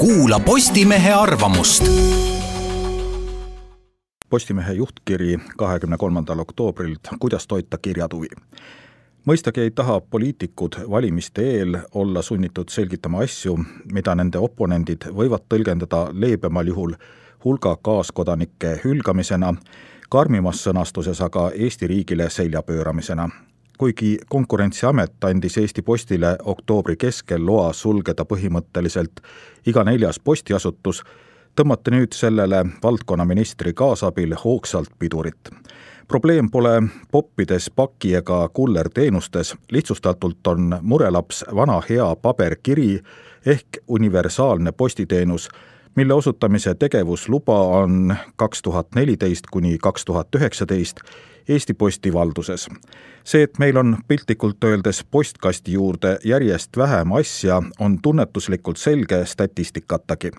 kuula Postimehe arvamust. Postimehe juhtkiri kahekümne kolmandal oktoobrilt, kuidas toita kirjatuvi. mõistagi ei taha poliitikud valimiste eel olla sunnitud selgitama asju, mida nende oponendid võivad tõlgendada leebemal juhul hulga kaaskodanike hülgamisena, karmimas sõnastuses aga Eesti riigile selja pööramisena kuigi Konkurentsiamet andis Eesti Postile oktoobri keskel loa sulgeda põhimõtteliselt iga neljas postiasutus, tõmmati nüüd sellele valdkonnaministri kaasabil hoogsalt pidurit. probleem pole poppides paki- ega kullerteenustes, lihtsustatult on murelaps vana hea paberkiri ehk universaalne postiteenus, mille osutamise tegevusluba on kaks tuhat neliteist kuni kaks tuhat üheksateist Eesti Posti valduses. see, et meil on piltlikult öeldes postkasti juurde järjest vähem asja, on tunnetuslikult selge statistikatagi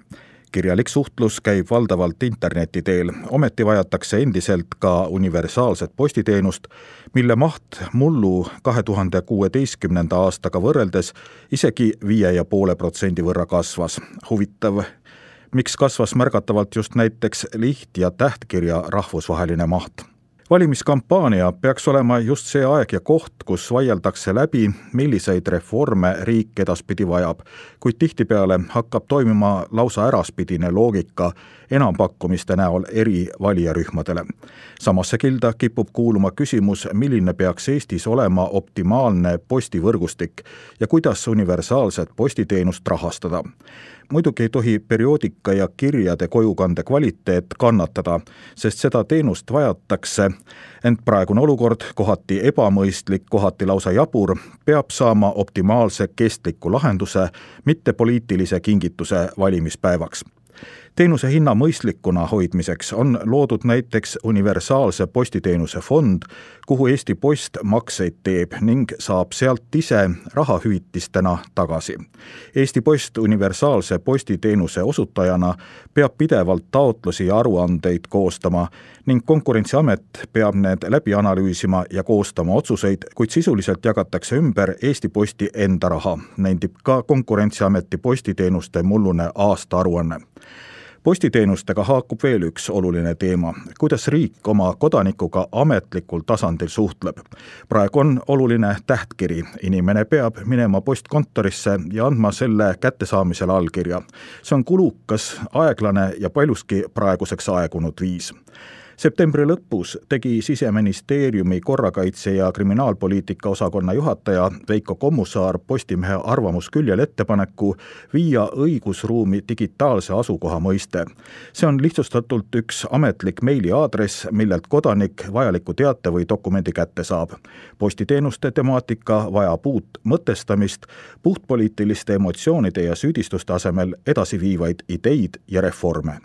kirjalik suhtlus käib valdavalt interneti teel, ometi vajatakse endiselt ka universaalset postiteenust, mille maht mullu kahe tuhande kuueteistkümnenda aastaga võrreldes isegi viie ja poole protsendi võrra kasvas. huvitav, miks kasvas märgatavalt just näiteks liht- ja tähtkirja rahvusvaheline maht valimiskampaania peaks olema just see aeg ja koht, kus vaieldakse läbi, milliseid reforme riik edaspidi vajab, kuid tihtipeale hakkab toimima lausa äraspidine loogika enampakkumiste näol eri valijarühmadele. samasse kilda kipub kuuluma küsimus, milline peaks Eestis olema optimaalne postivõrgustik ja kuidas universaalset postiteenust rahastada muidugi ei tohi perioodika ja kirjade kojukande kvaliteet kannatada, sest seda teenust vajatakse, ent praegune olukord, kohati ebamõistlik, kohati lausa jabur, peab saama optimaalse kestliku lahenduse, mitte poliitilise kingituse valimispäevaks teenuse hinna mõistlikuna hoidmiseks on loodud näiteks universaalse postiteenuse fond, kuhu Eesti Post makseid teeb ning saab sealt ise rahahüvitistena tagasi. Eesti Post universaalse postiteenuse osutajana peab pidevalt taotlusi ja aruandeid koostama ning Konkurentsiamet peab need läbi analüüsima ja koostama otsuseid, kuid sisuliselt jagatakse ümber Eesti Posti enda raha, nendib ka Konkurentsiameti postiteenuste mullune aastaaruanne postiteenustega haakub veel üks oluline teema, kuidas riik oma kodanikuga ametlikul tasandil suhtleb. praegu on oluline tähtkiri, inimene peab minema postkontorisse ja andma selle kättesaamisel allkirja. see on kulukas, aeglane ja paljuski praeguseks aegunud viis septembri lõpus tegi Siseministeeriumi korrakaitse- ja kriminaalpoliitika osakonna juhataja Veiko Kommusaar Postimehe arvamusküljel ettepaneku viia õigusruumi digitaalse asukoha mõiste. see on lihtsustatult üks ametlik meiliaadress, millelt kodanik vajaliku teate või dokumendi kätte saab. postiteenuste temaatika vajab uut mõtestamist, puhtpoliitiliste emotsioonide ja süüdistuste asemel edasiviivaid ideid ja reforme